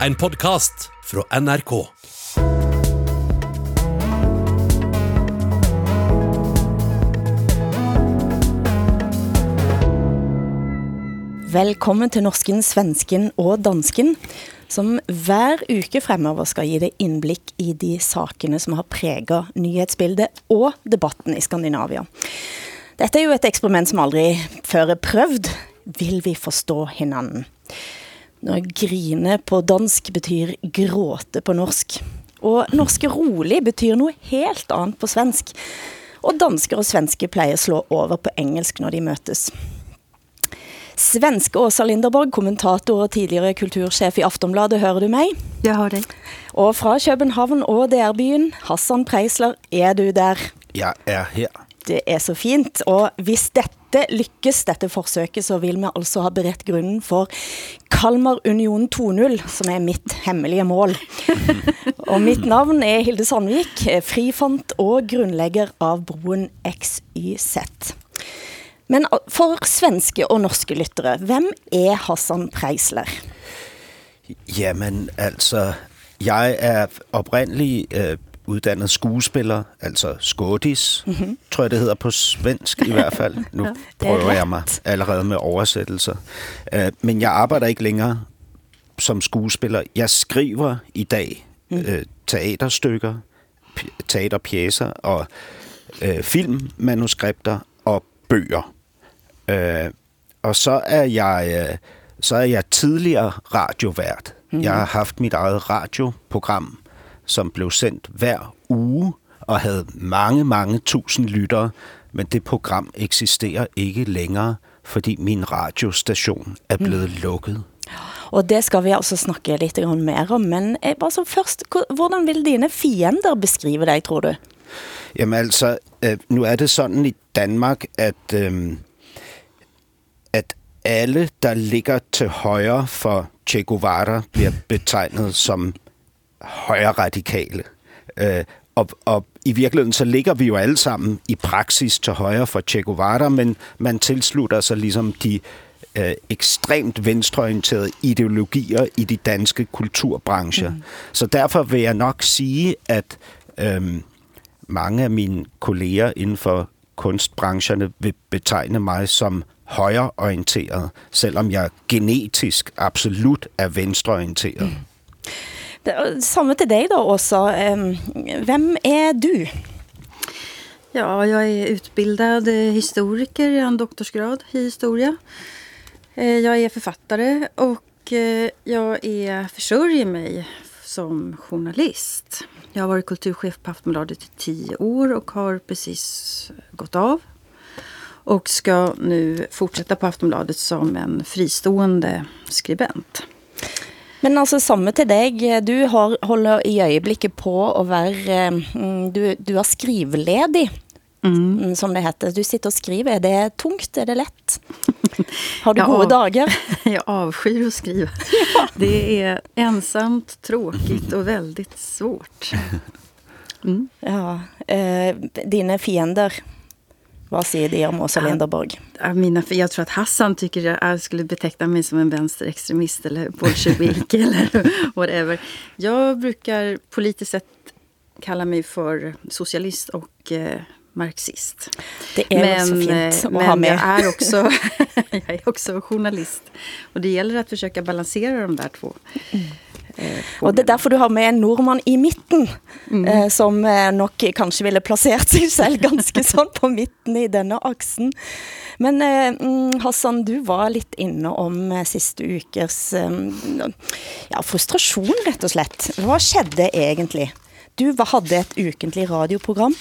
En podkast fra NRK. Velkommen til norsken, svensken og dansken, som hver uke fremover skal gi deg innblikk i de sakene som har preget nyhetsbildet og debatten i Skandinavia. Dette er jo et eksperiment som aldri før er prøvd. Vil vi forstå hinanden? Når grine på dansk betyr gråte på norsk. Og norske rolig betyr noe helt annet på svensk. Og dansker og svenske pleier slå over på engelsk når de møtes. Svenske Åsa Linderborg, kommentator og tidligere kultursjef i Aftonbladet, hører du mig? Jeg har dig. Og fra København og DR-byen, Hassan Preisler, er du der? Jeg er her. Det er så fint, og hvis dette lykkes, dette forsøket, så vil vi altså ha beredt grunden for Kalmar Union 2.0, som er mitt hemmelige mål. og mitt navn er Hilde Sandvik, frifant og grundlægger av broen XYZ. Men for svenske og norske lyttere, hvem er Hassan Preisler? Jamen, altså, jeg er oprindelig øh, uddannet skuespiller, altså skådis, mm-hmm. tror jeg det hedder på svensk i hvert fald. Nu ja, prøver jeg mig allerede med oversættelser. Uh, men jeg arbejder ikke længere som skuespiller. Jeg skriver i dag mm. uh, teaterstykker, teaterpjæser og uh, filmmanuskripter og bøger. Uh, og så er jeg uh, så er jeg tidligere radiovært. Mm. Jeg har haft mit eget radioprogram, som blev sendt hver uge og havde mange, mange tusind lyttere, men det program eksisterer ikke længere, fordi min radiostation er blevet mm. lukket. Og det skal vi altså snakke lidt mere om, men altså først, hvordan vil dine fiender beskrive dig, tror du? Jamen altså, nu er det sådan i Danmark, at, øhm, at alle, der ligger til højre for Che Guevara, bliver betegnet som højre radikale. Øh, og, og i virkeligheden så ligger vi jo alle sammen i praksis til højre for Che Guevara, men man tilslutter sig ligesom de øh, ekstremt venstreorienterede ideologier i de danske kulturbrancher. Mm. Så derfor vil jeg nok sige, at øh, mange af mine kolleger inden for kunstbrancherne vil betegne mig som højreorienteret, selvom jeg genetisk absolut er venstreorienteret. Mm. Samma till dig då Åsa. Vem är du? Ja, jag är utbildad historiker, jag har en doktorsgrad i historia. Eh, jag är författare och eh, jag är försörjer mig som journalist. Jag har varit kulturchef på Aftonbladet i tio år och har precis gått av. Och ska nu fortsätta på Aftonbladet som en fristående skribent. Men altså samme til dig. Du har, holder i øjeblikket på at være, mm, du, du er skrivledig, mm. som det heter. Du sitter og skriver. Er det tungt? Er det lätt? Har du gode dagar? Jag avskyr att skriva. Det är ensamt, tråkigt och väldigt svårt. Mm. Ja, eh, dina fiender, vad säger de om Åsa Linderborg? Ja, mina, jag tror att Hassan tycker att jag skulle beteckna mig som en vänsterextremist eller bolsjevik eller whatever. Jag brukar politiskt sett kalla mig för socialist och eh, marxist. Det är men, så fint att men ha med. Jag är, också, jag är också journalist. Och det gäller att försöka balansera de där två. Mm. Og det er derfor du har med en nordmand i midten, mm. eh, som eh, nok kanskje ville placeret sig selv ganske sånn på midten i denne aksen. Men eh, mm, Hassan, du var lidt inne om siste ukers eh, ja, frustration, rett og slett. Hvad skedde egentlig? Du havde et ukentlig radioprogram.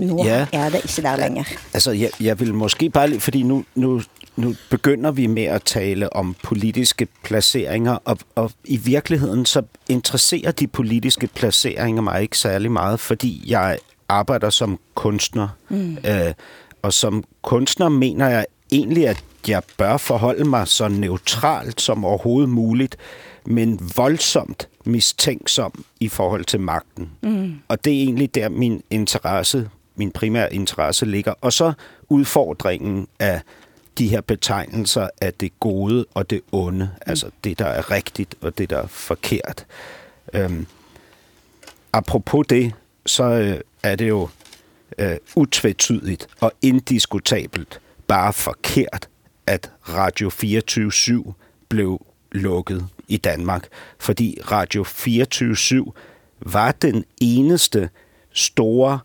Nu ja. er det ikke der længere. Altså, jeg, jeg vil måske bare, fordi nu, nu nu begynder vi med at tale om politiske placeringer, og, og i virkeligheden så interesserer de politiske placeringer mig ikke særlig meget, fordi jeg arbejder som kunstner. Mm. Øh, og som kunstner mener jeg egentlig, at jeg bør forholde mig så neutralt som overhovedet muligt, men voldsomt mistænksom i forhold til magten. Mm. Og det er egentlig der min interesse, min primære interesse ligger. Og så udfordringen af de her betegnelser af det gode og det onde, mm. altså det, der er rigtigt og det, der er forkert. Øhm, apropos det, så øh, er det jo øh, utvetydigt og indiskutabelt bare forkert, at Radio 24-7 blev lukket i Danmark, fordi Radio 24-7 var den eneste store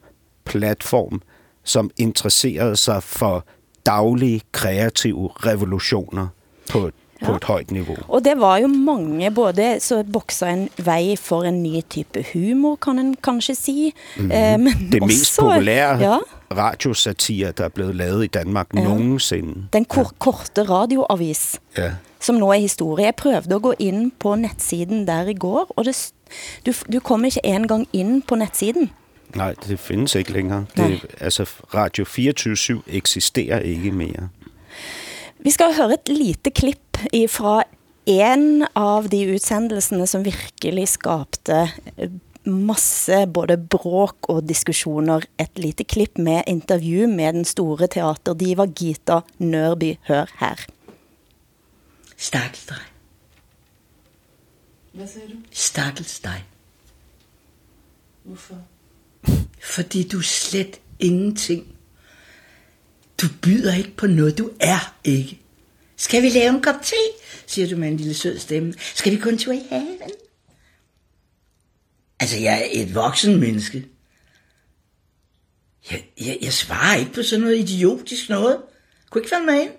platform, som interesserede sig for daglige kreative revolutioner på, ja. på et højt niveau. Og det var jo mange, både så boksa en vej for en ny type humor, kan man kanskje sige. Mm-hmm. Eh, det også, mest populære ja. radiosatire, der er blevet lavet i Danmark ja. nogensinde. Den kor ja. korte radioavis, ja. som nu er historie. Jeg prøvede at gå ind på netsiden der i går, og det, du, du kommer ikke en gang ind på netsiden. Nej, det findes ikke længere. Det, altså, Radio 24-7 eksisterer ikke mere. Vi skal høre et lite klip fra en av de udsendelsene som virkelig skapte eh, masse både bråk og diskussioner. Et lite klipp med intervju med den store teaterdiva Gita Nørby. Hør her. Stakkels dig. Hvad siger du? Stakkels dig. Hvorfor? Fordi du slet ingenting. Du byder ikke på noget, du er ikke. Skal vi lave en kop te? siger du med en lille sød stemme. Skal vi kun en tur i haven? Altså, jeg er et voksen menneske. Jeg, jeg, jeg svarer ikke på sådan noget idiotisk noget. Kunne ikke falde mig ind.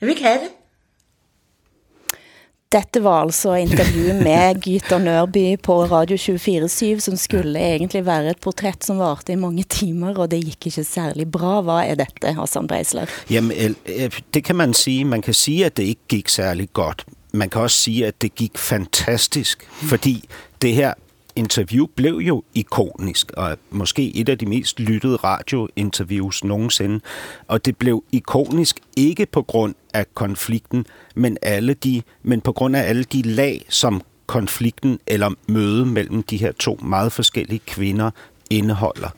Jeg vil ikke have det. Dette var altså intervju med Gyta Nørby på Radio 24-7, som skulle egentlig være et porträtt som varte i mange timer, og det gick ikke særlig bra. Vad er dette, Hassan Breisler? Jamen, eh, det kan man sige. Man kan sige, at det ikke gik særlig godt. Man kan også sige, at det gik fantastisk, fordi det her interview blev jo ikonisk, og måske et af de mest lyttede radiointerviews nogensinde. Og det blev ikonisk ikke på grund af konflikten, men, alle de, men på grund af alle de lag, som konflikten eller møde mellem de her to meget forskellige kvinder indeholder.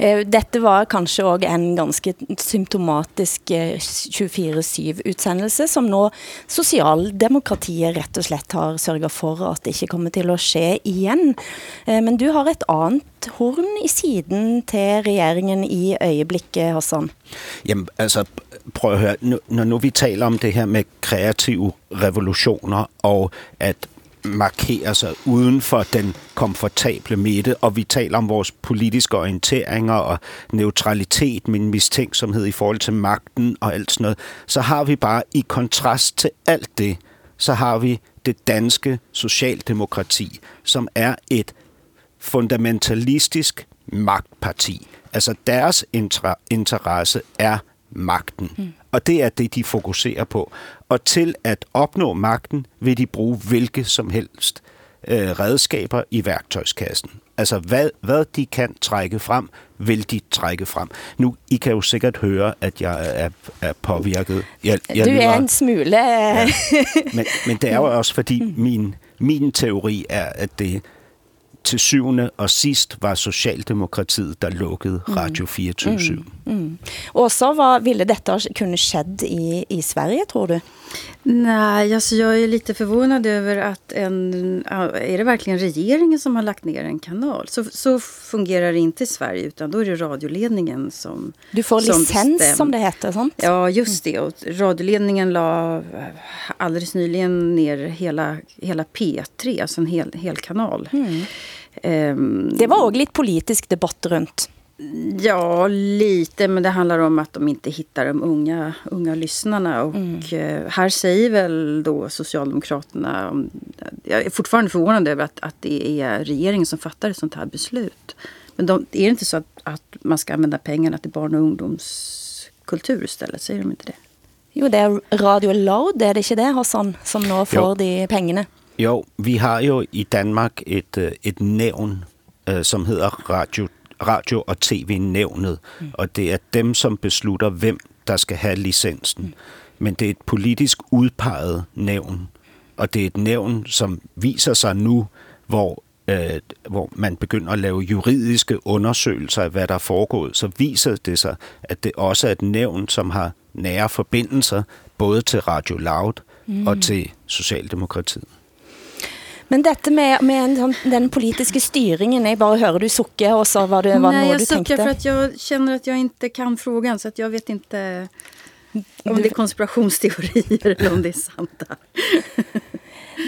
Detta dette var kanskje også en ganske symptomatisk eh, 24-7-utsendelse, som nå Socialdemokratiet rett og slett har sørget for at det ikke kommer til å skje igen. Eh, men du har et annat horn i siden til regeringen i øjeblikket, Hassan. Jamen, altså, prøv at høre, når nu vi taler om det her med kreative revolutioner, og at markere sig uden for den komfortable midte, og vi taler om vores politiske orienteringer og neutralitet, min mistænksomhed i forhold til magten og alt sådan noget, så har vi bare i kontrast til alt det, så har vi det danske socialdemokrati, som er et fundamentalistisk magtparti. Altså deres interesse er magten. Mm. Og det er det, de fokuserer på. Og til at opnå magten vil de bruge hvilke som helst øh, redskaber i værktøjskassen. Altså hvad, hvad de kan trække frem, vil de trække frem. Nu, I kan jo sikkert høre, at jeg er, er påvirket. Jeg, jeg du er en smule. ja. men, men det er jo også fordi, min, min teori er, at det til syvende og sidst var Socialdemokratiet, der lukkede mm. Radio 24 mm. Mm. Och så vad ville detta kunna skedd i, i Sverige tror du? Nej, alltså jag är lite förvånad över att en... Är det verkligen regeringen som har lagt ner en kanal? Så, så fungerar det inte i Sverige, utan då är det radioledningen som Du får som licens bestäm. som det heter, sant? Ja, just det. Och radioledningen la alldeles nyligen ner hela, hela P3, alltså en hel, hel kanal. Mm. Um, det var också lite politisk debatt runt Ja, lite. Men det handlar om att de inte hittar de unga, unga lyssnarna. Och mm. Eh, här säger väl då Socialdemokraterna... Jag är fortfarande förvånad över att, att det är regeringen som fattar ett sånt här beslut. Men de, är det inte så att, att man ska använda pengarna till barn och ungdomskultur istället? Säger de inte det? Jo, det är Radio Loud, är det inte det, Hassan, som nu får jo. de pengarna? Jo, vi har ju i Danmark ett, eh, ett nävn eh, som heter Radio radio- og tv-nævnet, mm. og det er dem, som beslutter, hvem der skal have licensen. Mm. Men det er et politisk udpeget nævn, og det er et nævn, som viser sig nu, hvor øh, hvor man begynder at lave juridiske undersøgelser af, hvad der er foregået, så viser det sig, at det også er et nævn, som har nære forbindelser både til Radio Loud mm. og til Socialdemokratiet. Men dette med, med den politiska styrningen, jag bara hör du sucka och så var det vad Nej, jag du suckar för att jag känner att jag inte kan frågan så att jag vet inte om det är konspirationsteorier eller om det är sant.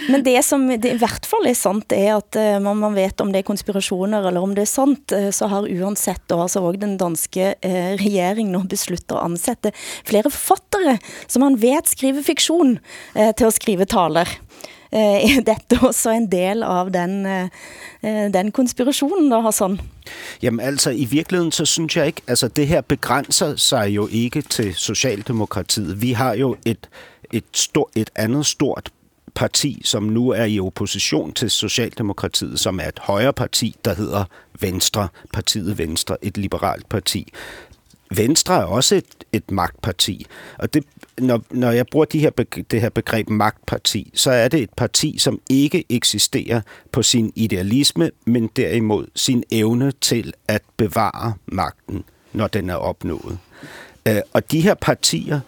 Men det som det i hvert fall är sant är att eh, om man vet om det är konspirationer eller om det är sant, eh, så har uansett då alltså också den danske eh, regeringen beslutat att ansätta flera författare som man vet skriver fiktion eh, till att skriva taler. Eh, er är detta också en del av den, eh, eh, den konspirationen da, Hassan? Jamen altså, i virkeligheden, så synes jeg ikke, altså det her begrænser sig jo ikke til Socialdemokratiet. Vi har jo et, et, stort, et andet stort parti, som nu er i opposition til Socialdemokratiet, som er et højre parti, der hedder Venstre, partiet Venstre, et liberalt parti. Venstre er også et, et magtparti, og det, når, når jeg bruger de her, det her begreb magtparti, så er det et parti, som ikke eksisterer på sin idealisme, men derimod sin evne til at bevare magten, når den er opnået. Øh, og de her partier,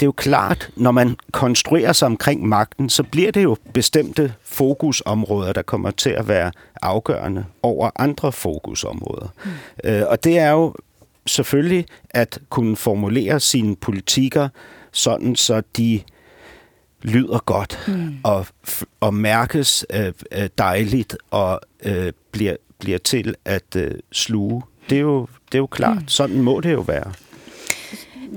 det er jo klart, når man konstruerer sig omkring magten, så bliver det jo bestemte fokusområder, der kommer til at være afgørende over andre fokusområder. Mm. Øh, og det er jo selvfølgelig at kunne formulere sine politikker sådan, så de lyder godt mm. og, og mærkes øh, dejligt og øh, bliver, bliver til at øh, sluge. Det er, jo, det er jo klart. Mm. Sådan må det jo være.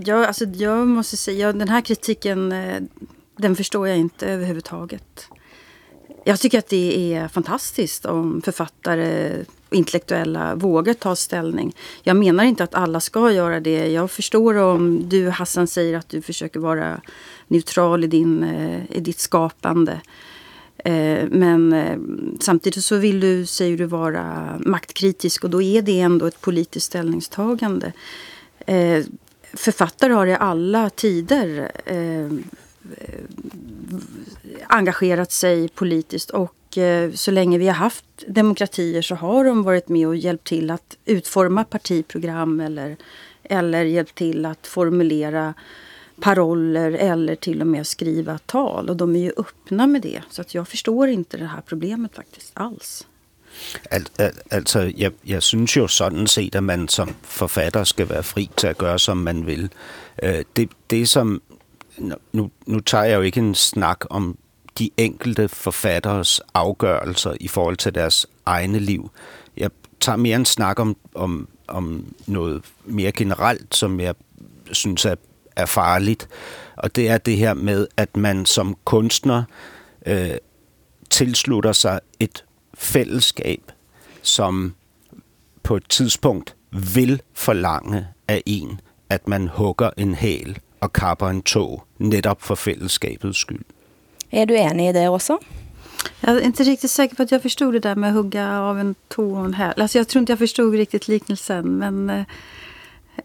Ja, alltså jag måste säga, den här kritiken, eh, den förstår jag inte överhuvudtaget. Jag tycker att det är fantastiskt om författare intellektuella vågar ta ställning. Jag menar inte att alla ska göra det. Jag förstår om du Hassan säger att du försöker vara neutral i, din, eh, i ditt skapande. Eh, men eh, samtidigt så vill du, säger du, vara maktkritisk och då är det ändå ett politiskt ställningstagande författare har i alla tider eh, engagerat sig politiskt och Eh, så länge vi har haft demokratier så har de varit med och hjälpt till att utforma partiprogram eller, eller hjälpt till att formulera paroller eller till och med skriva tal. Och de är ju öppna med det. Så att jag förstår inte det här problemet faktiskt alls. Al, al, altså, jeg, jeg synes jo sådan set, at man som forfatter skal være fri til at gøre, som man vil. Øh, det, det som... Nu, nu tager jeg jo ikke en snak om de enkelte forfatteres afgørelser i forhold til deres egne liv. Jeg tager mere en snak om, om, om noget mere generelt, som jeg synes er, er farligt. Og det er det her med, at man som kunstner øh, tilslutter sig et fællesskab, som på et tidspunkt vil forlange af en, at man hugger en hæl og kapper en tog, netop for fællesskabets skyld. Är du enig i det också? Jag är inte riktigt säker på att jag förstod det där med att hugga av en tå och en häl. Alltså jag tror inte jag förstod riktigt liknelsen. Men eh,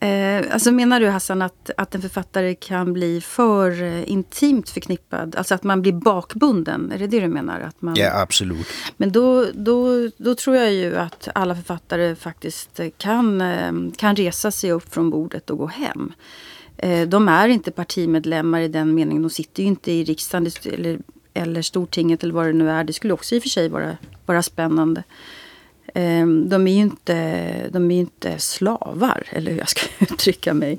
Eh, alltså menar du Hassan att, att en författare kan bli för eh, intimt förknippad? Alltså att man blir bakbunden? Är det det du menar? Att man... Ja, absolut. Men då, då, då tror jag ju att alla författare faktiskt kan, eh, kan resa sig upp från bordet och gå hem. Eh, de är inte partimedlemmar i den meningen. De sitter ju inte i riksdagen eller, eller Stortinget eller vad det nu är. Det skulle också i och för sig vara, vara spännande. Ehm, de är ju inte, de är inte slavar, eller hur jag ska uttrycka mig.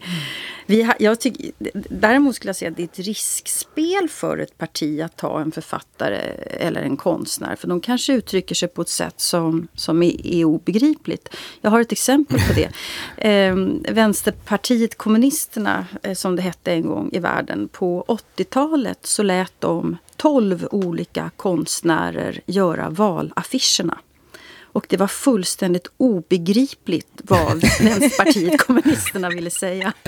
Vi jag tycker, däremot skulle jag säga att det är ett riskspel för ett parti att ta en författare eller en konstnär. För de kanske uttrycker sig på ett sätt som, som är, är obegripligt. Jag har ett exempel på det. Eh, Vänsterpartiet kommunisterna, eh, som det hette en gång i världen. På 80-talet så lät de 12 olika konstnärer göra valaffischerna. Och det var fullständigt obegripligt vad Vänsterpartiet kommunisterna ville säga.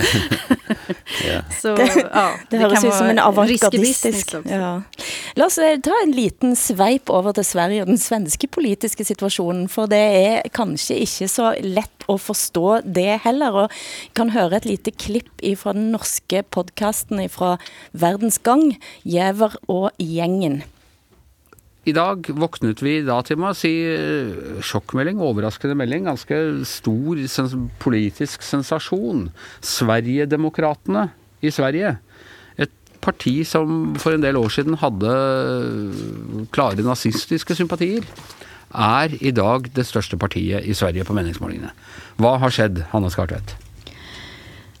Så, det, ja, det, det hörs ut som en avantgardistisk... Ja. Låt oss eh, ta en liten sveip över till Sverige och den svenska politiska situationen. För det är kanske inte så lätt att förstå det heller. Och kan höra ett litet klipp från den norska podcasten från Världens gång, Jäver och gängen. I dag våknet vi da til med å si eh, sjokkmelding, overraskende melding, ganske stor sens politisk sensasjon. Sverigedemokraterna i Sverige, et parti som for en del år siden hadde eh, klare nazistiske sympatier, er i dag det største partiet i Sverige på meningsmålingene. Hva har skjedd, Hanne Skartvedt?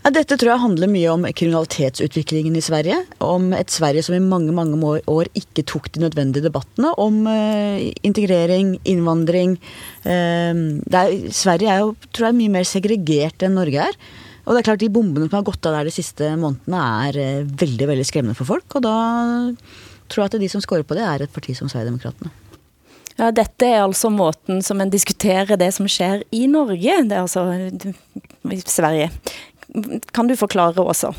Ja, dette tror jeg handler mye om kriminalitetsutviklingen i Sverige. Om et Sverige som i mange mange år ikke tok de nødvendige debattene om eh, integrering, innvandring. Eh, er, Sverige er jo tror jeg, mye mer segregert enn Norge er. Og det er klart De bombene som har gått av der de siste månedene, er väldigt, veldig veldig skremmende for folk. Og da tror jeg at de som scorer på det, er et parti som Sverigedemokraterna. Ja, dette er altså måten som en diskuterer det som skjer i Norge, det er altså i Sverige. Kan du förklara också?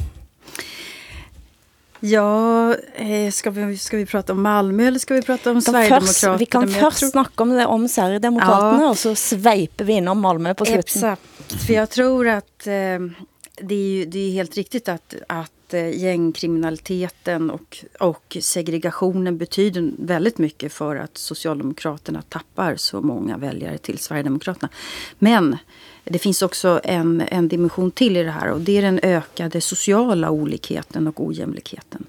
Ja, eh, ska vi, ska vi prata om Malmö eller ska vi prata om Sverigedemokraterna? vi kan först tror... snacka om det om Sverigedemokraterna ja. och så svejper vi in om Malmö på slutet. Exakt, för jag tror att eh, det, är ju, det är helt riktigt att, att eh, gängkriminaliteten och, och segregationen betyder väldigt mycket för att Socialdemokraterna tappar så många väljare till Sverigedemokraterna. Men det finns också en, en dimension till i det här och det är den ökade sociala olikheten och ojämlikheten.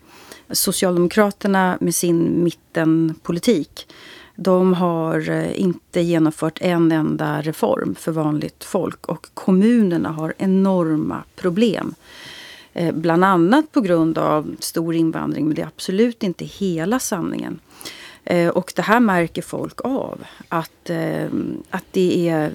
Socialdemokraterna med sin mittenpolitik de har eh, inte genomfört en enda reform för vanligt folk och kommunerna har enorma problem. Eh, bland annat på grund av stor invandring, men det är absolut inte hela sanningen. Eh, och det här märker folk av. Att, att det är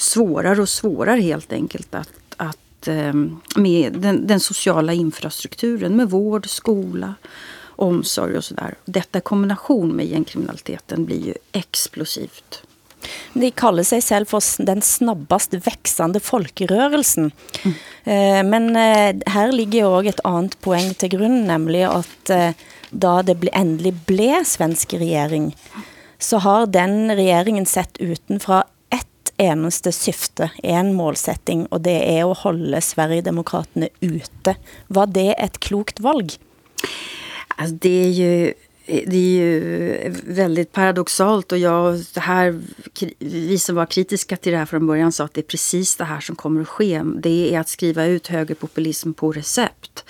svårare och svårare helt enkelt att, att eh, med den, den, sociala infrastrukturen med vård, skola, omsorg och sådär. Detta i kombination med gängkriminaliteten blir ju explosivt. De kallar sig själv för den snabbast växande folkrörelsen. Mm. Men eh, här ligger också ett annat poäng till grund, nämligen att eh, då det äntligen blev svensk regering, så har den regeringen sett utanför eneste syfte, en målsättning och det är att hålla Sverigedemokraterna ute. Var det ett klokt valg? Alltså det är ju det är ju väldigt paradoxalt och jag, det här, vi som var kritiska till det här från början sa att det är precis det här som kommer att ske. Det är att skriva ut högerpopulism på recept.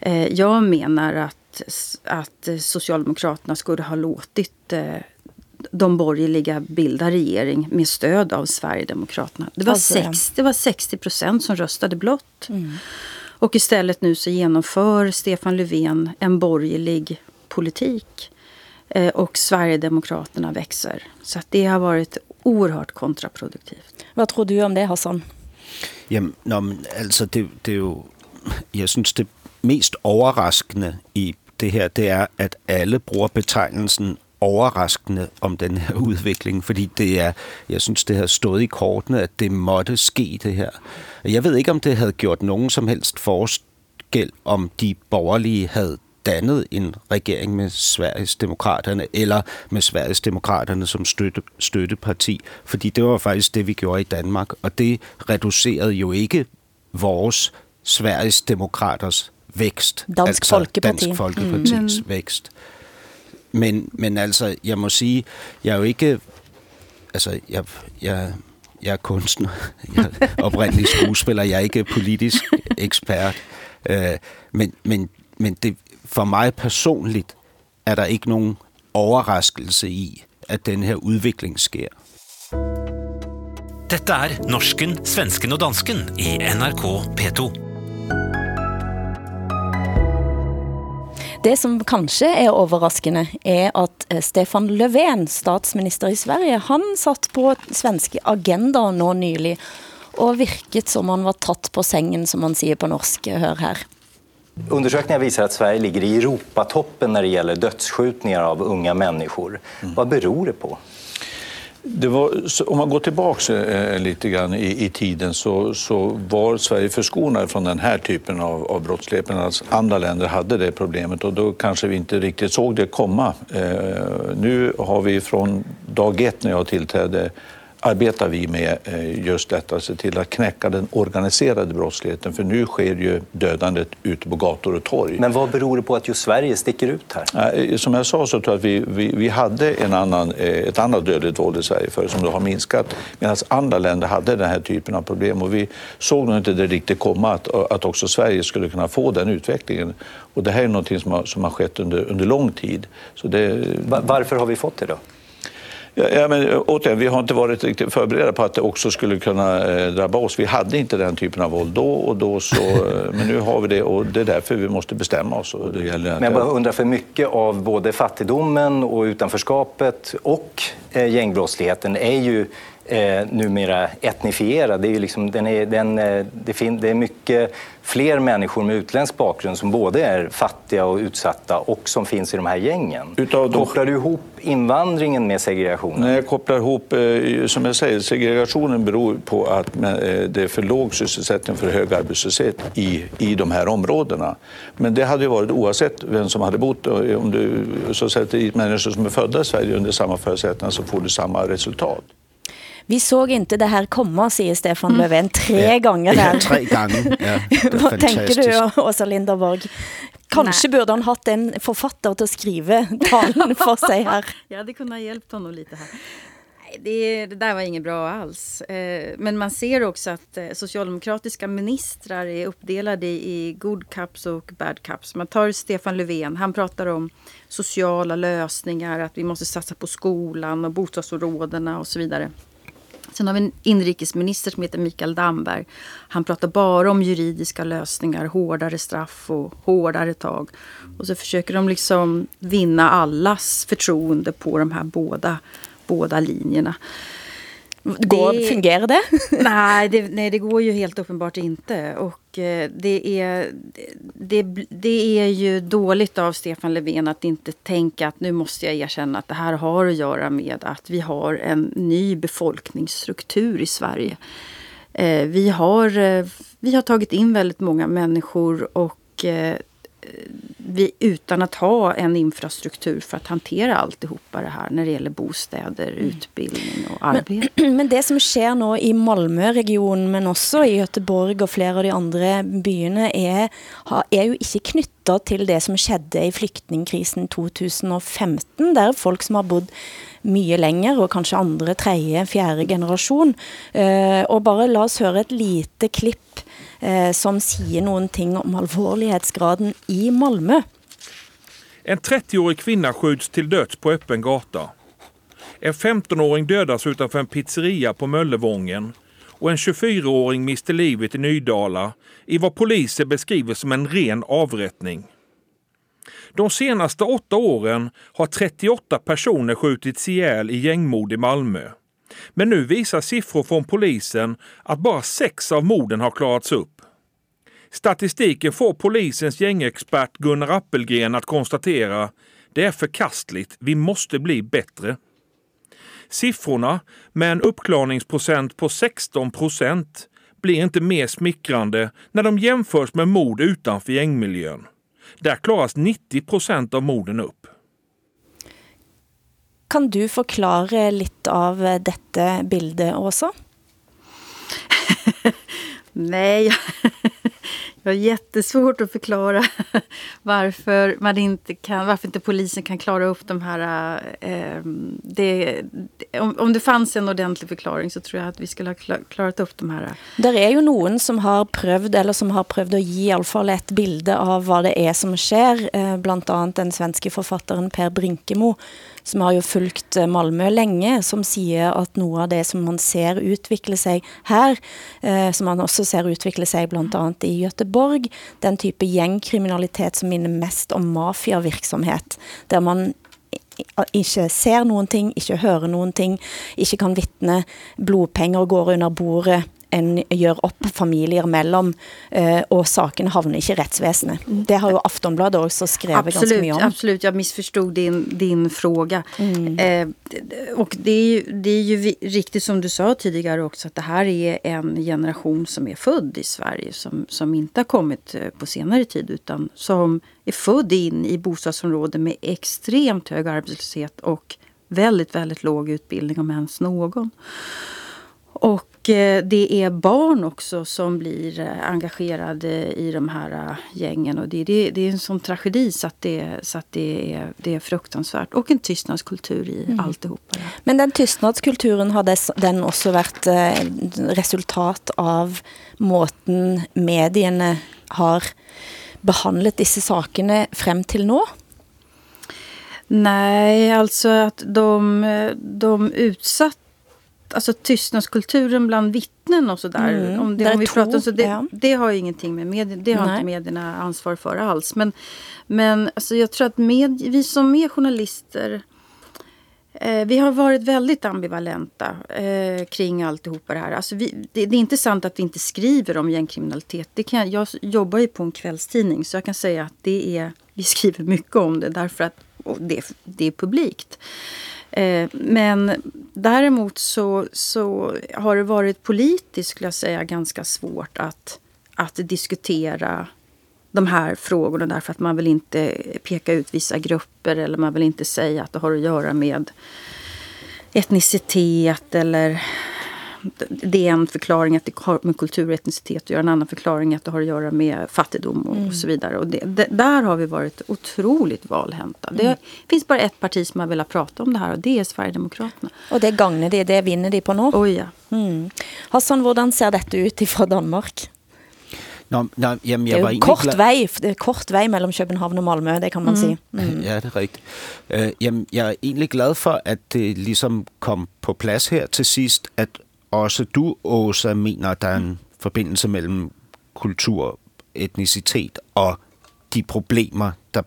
Eh, jag menar att, att Socialdemokraterna skulle ha låtit eh, de borgerliga bildar regering med stöd av Sverigedemokraterna. Det var, alltså, 60, det var 60 procent som röstade blått. Mm. Och istället nu så genomför Stefan Löfven en borgerlig politik. Eh, och Sverigedemokraterna växer. Så att det har varit oerhört kontraproduktivt. Vad tror du om det, Hassan? Jamen, nå, men, altså, det, det er jo, jeg synes, det mest overraskende i det her, det er, at alle bruger betegnelsen overraskende om den her udvikling, fordi det er, jeg synes, det har stået i kortene, at det måtte ske det her. Jeg ved ikke, om det havde gjort nogen som helst forskel, om de borgerlige havde dannet en regering med Sveriges Demokraterne, eller med Sveriges Demokraterne som støtte, støtteparti, fordi det var faktisk det, vi gjorde i Danmark, og det reducerede jo ikke vores Sveriges Demokraters vækst, Dansk altså Folkeparti. Dansk Folkepartis mm. vækst. Men, men altså, jeg må sige, jeg er jo ikke... Altså, jeg, jeg, jeg er kunstner. Jeg er oprindelig skuespiller. Jeg er ikke politisk ekspert. Øh, men, men, men det, for mig personligt er der ikke nogen overraskelse i, at den her udvikling sker. Dette er Norsken, Svensken og Dansken i NRK P2. Det som kanske är överraskande är att eh, Stefan Löfven, statsminister i Sverige, han satt på svenska agenda nå nylig och virket som han var tatt på sängen som man säger på norsk. Hör här. Undersökningar visar att Sverige ligger i Europatoppen när det gäller dödsskjutningar av unga människor. Mm. Vad beror det på? Var, om man går tillbaka eh, eh, lite grann i, i tiden så, så, var Sverige förskonade från den här typen av, av brottslighet medan andra länder hade det problemet och då kanske vi inte riktigt såg det komma. Eh, nu har vi från dag ett när jag tillträdde arbetar vi med eh, just detta, att se till att knäcka den organiserade brottsligheten. För nu sker ju dödandet ute på gator och torg. Men vad beror det på att just Sverige sticker ut här? Eh, som jag sa så tror jag att vi, vi, vi hade en annan, eh, ett annat dödligt våld i Sverige förr som då har minskat medan andra länder hade den här typen av problem. Och vi såg nog inte det riktigt komma att, att också Sverige skulle kunna få den utvecklingen. Och det här är något som har, som har skett under, under lång tid. Så det... Varför har vi fått det då? Ja, men, återigen, vi har inte varit riktigt förberedda på att det också skulle kunna eh, drabba oss. Vi hade inte den typen av våld då, och då så, eh, men nu har vi det och det är därför vi måste bestämma oss. Och det gäller men jag bara undrar, för mycket av både fattigdomen och utanförskapet och eh, gängbrottsligheten är ju eh, numera etnifierad. Det är, liksom, den är, den, eh, det, fin, det är mycket fler människor med utländsk bakgrund som både är fattiga och utsatta och som finns i de här gängen. Utav de... Kopplar du ihop invandringen med segregationen? Nej, jag kopplar ihop, eh, som jag säger, segregationen beror på att eh, det är för låg sysselsättning, för hög arbetslöshet i, i de här områdena. Men det hade ju varit oavsett vem som hade bott. Om du så sätter dit människor som är födda i Sverige under samma förutsättningar så får du samma resultat. Vi såg inte det här komma, säger Stefan mm. Löfven tre ja. gånger där. Ja, tre gånger. Ja, Vad tänker du, Åsa Linderborg? Kanske borde han haft en författare att skriva talen för sig här. Jag hade kunnat hjälpt honom lite här. Det, det, där var inget bra alls. Eh, men man ser också att eh, socialdemokratiska ministrar är uppdelade i good cups och bad cups. Man tar Stefan Löfven, han pratar om sociala lösningar, att vi måste satsa på skolan och bostadsområdena och så vidare. Sen har vi en inrikesminister som heter Mikael Damberg. Han pratar bara om juridiska lösningar, hårdare straff och hårdare tag. Och så försöker de liksom vinna allas förtroende på de här båda, båda linjerna. Går, det, fungerar det? nej, det? Nej, det går ju helt uppenbart inte. Och eh, det är, det, det är ju dåligt av Stefan Löfven att inte tänka att nu måste jag erkänna att det här har att göra med att vi har en ny befolkningsstruktur i Sverige. Eh, vi har, eh, vi har tagit in väldigt många människor och vi, utan att ha en infrastruktur för att hantera alltihopa det här när det gäller bostäder, mm. utbildning och arbete. Men, men, det som sker nu i Malmöregionen men också i Göteborg och flera av de andra byarna är, är ju inte knyttat till det som skedde i flyktingkrisen 2015 där folk som har bott mycket längre och kanske andra, tredje, fjärde generation. Uh, och bara låt oss höra ett litet klipp Eh, som säger någonting om allvarlighetsgraden i Malmö. En 30-årig kvinna skjuts till döds på öppen gata. En 15-åring dödas utanför en pizzeria på Möllevången och en 24-åring mister livet i Nydala i vad poliser beskriver som en ren avrättning. De senaste åtta åren har 38 personer skjutits ihjäl i gängmord i Malmö. Men nu visar siffror från polisen att bara sex av morden har klarats upp. Statistiken får polisens gängexpert Gunnar Appelgren att konstatera det är förkastligt, vi måste bli bättre. Siffrorna med en uppklarningsprocent på 16 procent blir inte mer smickrande när de jämförs med mord utanför gängmiljön. Där klaras 90 procent av morden upp. Kan du förklara lite av detta bildet också? Nej, jag har jättesvårt att förklara varför, man inte kan, varför inte polisen kan klara upp de här... Eh, det, om, om det fanns en ordentlig förklaring så tror jag att vi skulle ha klarat upp de här... Det är ju någon som har prövat, eller som har prövat att ge i alla fall ett bild av vad det är som sker. Eh, bland annat den svenska författaren Per Brinkemo som har ju följt eh, Malmö länge, som säger att något av det som man ser utveckla sig här, eh, som man också ser utveckla sig bland annat i Göteborg, den typ av gängkriminalitet som minner mest om maffiaverksamhet, där man inte ser någonting, inte hör någonting, inte kan vittna, blodpengar går under bordet, en gör upp familjer mellan eh, och saken havnar inte i rättsväsendet. Mm. Det har ju Aftonbladet också skrivit ganska mycket om. Absolut, jag missförstod din, din fråga. Mm. Eh, och det är, ju, det är ju riktigt som du sa tidigare också att det här är en generation som är född i Sverige som, som inte har kommit eh, på senare tid utan som är född in i bostadsområden med extremt hög arbetslöshet och väldigt, väldigt låg utbildning om ens någon. Och eh, det är barn också som blir eh, engagerade i de här eh, gängen. Och det, det, det är en sån tragedi så att det, så att det, är, det är fruktansvärt. Och en tystnadskultur i mm. alltihopa. Men den tystnadskulturen, har den också varit resultat av måten medierna har behandlat dessa sakerna fram till nu? Nej, alltså att de, de utsatt alltså tystnadskulturen bland vittnen och sådär. Mm, om det, om vi pratar, så det, ja. det har ingenting med medierna, det har Nej. inte medierna ansvar för alls. Men, men alltså jag tror att med, vi som är journalister eh, vi har varit väldigt ambivalenta eh, kring alltihopa det här. Alltså vi, det, det, är inte sant att vi inte skriver om gängkriminalitet. Det kan, jag jobbar ju på en kvällstidning så jag kan säga att det är, vi skriver mycket om det därför att det, det är publikt. Eh, men däremot så, så har det varit politiskt, skulle jag säga, ganska svårt att, att diskutera de här frågorna därför att man vill inte peka ut vissa grupper eller man vill inte säga att det har att göra med etnicitet eller det är en förklaring att det har med kultur och etnicitet att göra. En annan förklaring att det har att göra med fattigdom och, mm. och så vidare. Och det, det, där har vi varit otroligt valhänta. Mm. Det finns bara ett parti som har velat prata om det här och det är Sverigedemokraterna. Och det gagnar det, det vinner de på nu. Oh, ja. Mm. Hassan, hur ser detta ut ifrån Danmark? Nå, nå, jamen, det er jo kort vej, det er kort vej mellem København og Malmø, det kan man mm. sige. Mm. Ja, det er rigtigt. Uh, jamen, jeg er egentlig glad for, at det ligesom kom på plads her til sidst, at også du, Åsa, mener, at der er en forbindelse mellem kultur, etnicitet og de problemer, der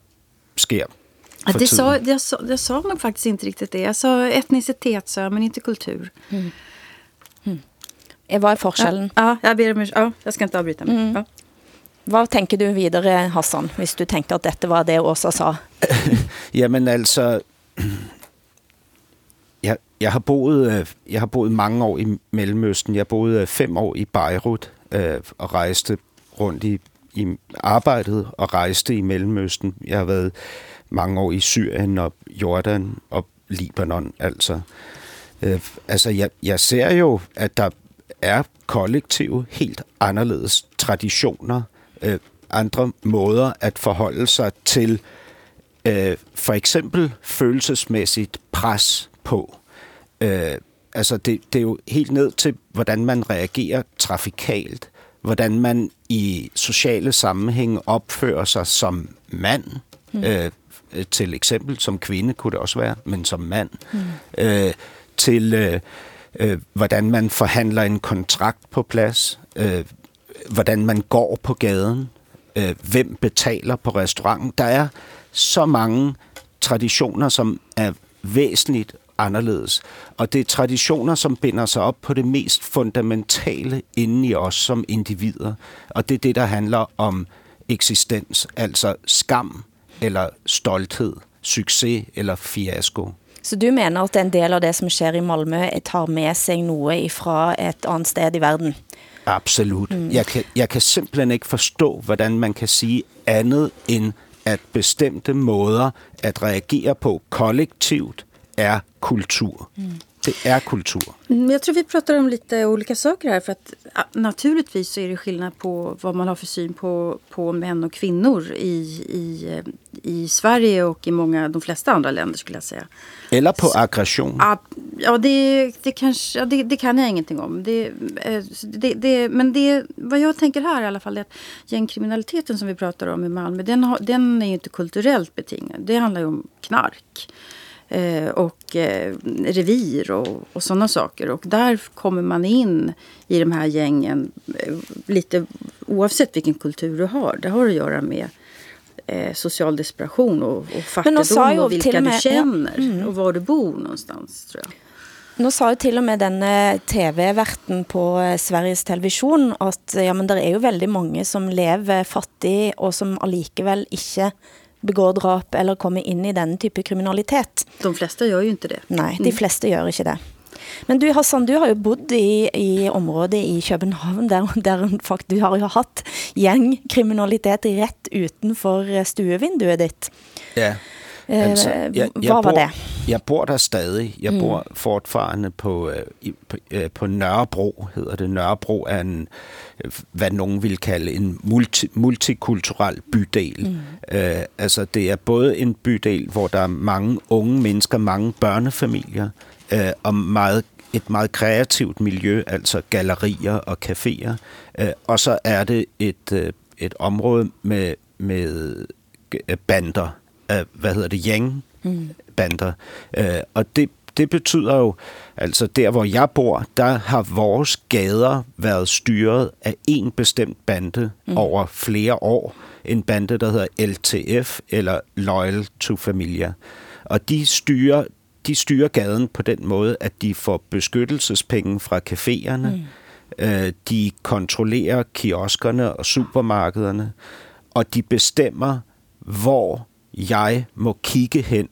sker Ja, det sa, jag, sa, jag sa nog faktiskt inte riktigt det. Jag sa etnicitet, sa men inte kultur. Mm. Mm. Vad är forskellen? Ja, ja, jag ber om ja, jag ska inte avbryta mig. Mm. Ja. Vad tänker du vidare, Hassan, om du tänkte att detta var det Åsa sa? ja, men alltså, jeg, jeg, har boet, øh, jeg har boet mange år i Mellemøsten. Jeg boede øh, fem år i Beirut øh, og rejste rundt i, i arbejdet og rejste i Mellemøsten. Jeg har været mange år i Syrien og Jordan og Libanon. Altså, øh, altså jeg, jeg ser jo, at der er kollektive, helt anderledes traditioner, øh, andre måder at forholde sig til øh, for eksempel følelsesmæssigt pres på. Øh, altså det, det er jo helt ned til, hvordan man reagerer trafikalt, hvordan man i sociale sammenhænge opfører sig som mand, mm. øh, til eksempel som kvinde kunne det også være, men som mand, mm. øh, til øh, øh, hvordan man forhandler en kontrakt på plads, øh, hvordan man går på gaden, øh, hvem betaler på restauranten. Der er så mange traditioner, som er væsentligt anderledes. Og det er traditioner, som binder sig op på det mest fundamentale inde i os som individer. Og det er det, der handler om eksistens, altså skam eller stolthed, succes eller fiasko. Så du mener at en del av det som sker i Malmö tar med sig noget fra et andet sted i verden? Absolut. Mm. Jeg, kan, jeg kan simpelthen ikke forstå, hvordan man kan sige andet end, at bestemte måder at reagere på kollektivt är kultur. Mm. Det är kultur. Mm, jag tror vi pratar om lite olika saker här. För att naturligtvis så är det skillnad på vad man har för syn på, på män och kvinnor i, i, i Sverige och i många, de flesta andra länder skulle jag säga. Eller på aggression. Ja, det, det, kanske, ja, det, det kan jag ingenting om. Det, eh, det, det, men det, vad jag tänker här i alla fall är att gängkriminaliteten som vi pratar om i Malmö, den, har, den är ju inte kulturellt betingad. Det handlar ju om knark och eh, revir och, och sådana saker. Och där kommer man in i de här gängen eh, lite oavsett vilken kultur du har. Det har att göra med eh, social desperation och, och fattigdom och vilka med, du känner ja, mm. och var du bor någonstans tror jag. Nu sa ju till och med denne TV-verten på eh, Sveriges Television att ja, men det är ju väldigt många som lever fattigt och som allikevel inte begår drap eller kommer in i den typen kriminalitet. De flesta gör ju inte det. Nej, de mm. flesta gör inte det. Men du Hassan, du har ju bott i, i området i København där, där fakt, du har ju haft gängkriminalitet rätt utanför stuevinduet ditt. Ja. Eh, Altså, Hva var det? Jeg bor der stadig. Jeg bor fortfarande på, øh, på, øh, på Nørrebro, hedder det. Nørrebro er en, øh, hvad nogen vil kalde en multi, multikulturel bydel. Mm. Øh, altså, det er både en bydel, hvor der er mange unge mennesker, mange børnefamilier, øh, og meget et meget kreativt miljø, altså gallerier og caféer. Øh, og så er det et, øh, et område med, med bander, øh, hvad hedder det, yang bander. Øh, og det, det betyder jo, altså der hvor jeg bor, der har vores gader været styret af en bestemt bande mm. over flere år. En bande, der hedder LTF, eller Loyal to Familia. Og de styrer, de styrer gaden på den måde, at de får beskyttelsespenge fra caféerne. Mm. Øh, de kontrollerer kioskerne og supermarkederne. Og de bestemmer, hvor jeg må kigge hen,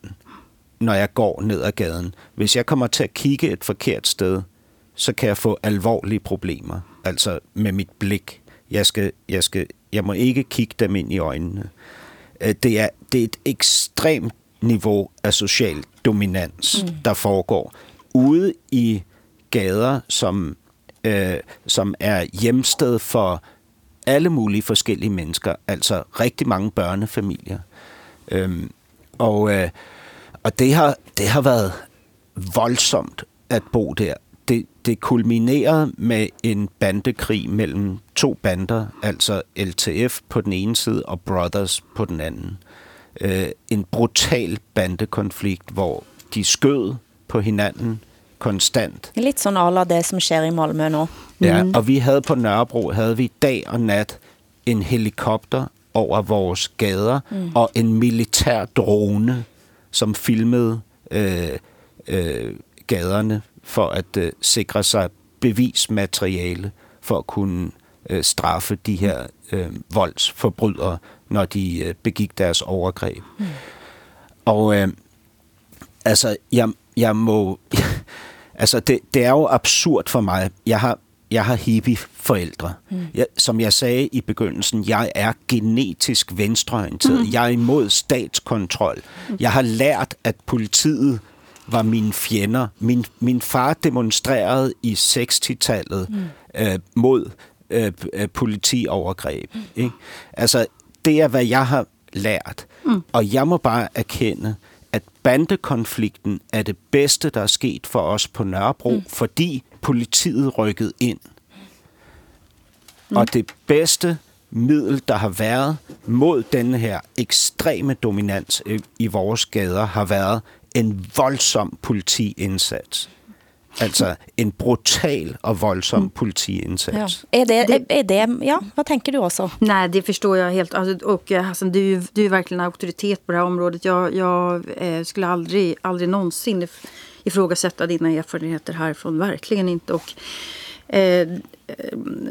når jeg går ned ad gaden. Hvis jeg kommer til at kigge et forkert sted, så kan jeg få alvorlige problemer. Altså med mit blik. Jeg, skal, jeg, skal, jeg må ikke kigge dem ind i øjnene. Øh, Det er, det er et ekstremt niveau af social dominans, mm. der foregår ude i gader, som, øh, som er hjemsted for alle mulige forskellige mennesker, altså rigtig mange børnefamilier. Øhm, og øh, og det, har, det har været voldsomt at bo der. Det, det kulminerede med en bandekrig mellem to bander, altså LTF på den ene side og Brothers på den anden. Øh, en brutal bandekonflikt, hvor de skød på hinanden konstant. Litt sånn à la det som skjer i Malmö nå. Ja, og vi havde på Nørrebro, havde vi dag og nat en helikopter over vores gader, mm. og en militær drone, som filmede øh, øh, gaderne for at øh, sikre sig bevismateriale for at kunne øh, straffe de her øh, voldsforbrydere, når de øh, begik deres overgreb. Mm. Og øh, altså, jeg, jeg må... altså, det, det er jo absurd for mig. Jeg har, jeg har hippie-forældre. Mm. Jeg, som jeg sagde i begyndelsen, jeg er genetisk venstreorienteret. Mm. Jeg er imod statskontrol. Mm. Jeg har lært, at politiet var mine fjender. Min, min far demonstrerede i 60-tallet mm. øh, mod øh, øh, politiovergreb. Mm. Ikke? Altså, det er, hvad jeg har lært. Mm. Og jeg må bare erkende, at bandekonflikten er det bedste, der er sket for os på Nørrebro, mm. fordi politiet rykkede ind. Mm. Og det bedste middel, der har været mod denne her ekstreme dominans i, vores gader, har været en voldsom politiindsats. Altså en brutal og voldsom politiindsats. Ja. Er, det, er det, ja, vad tänker du också? Nej, det förstår jag helt. Alltså, och eh, Hassan, du, är du är verkligen auktoritet på det här området. Jag, jag eh, skulle aldrig, aldrig någonsin if- ifrågasätta dina erfarenheter härifrån. Verkligen inte. Och, eh,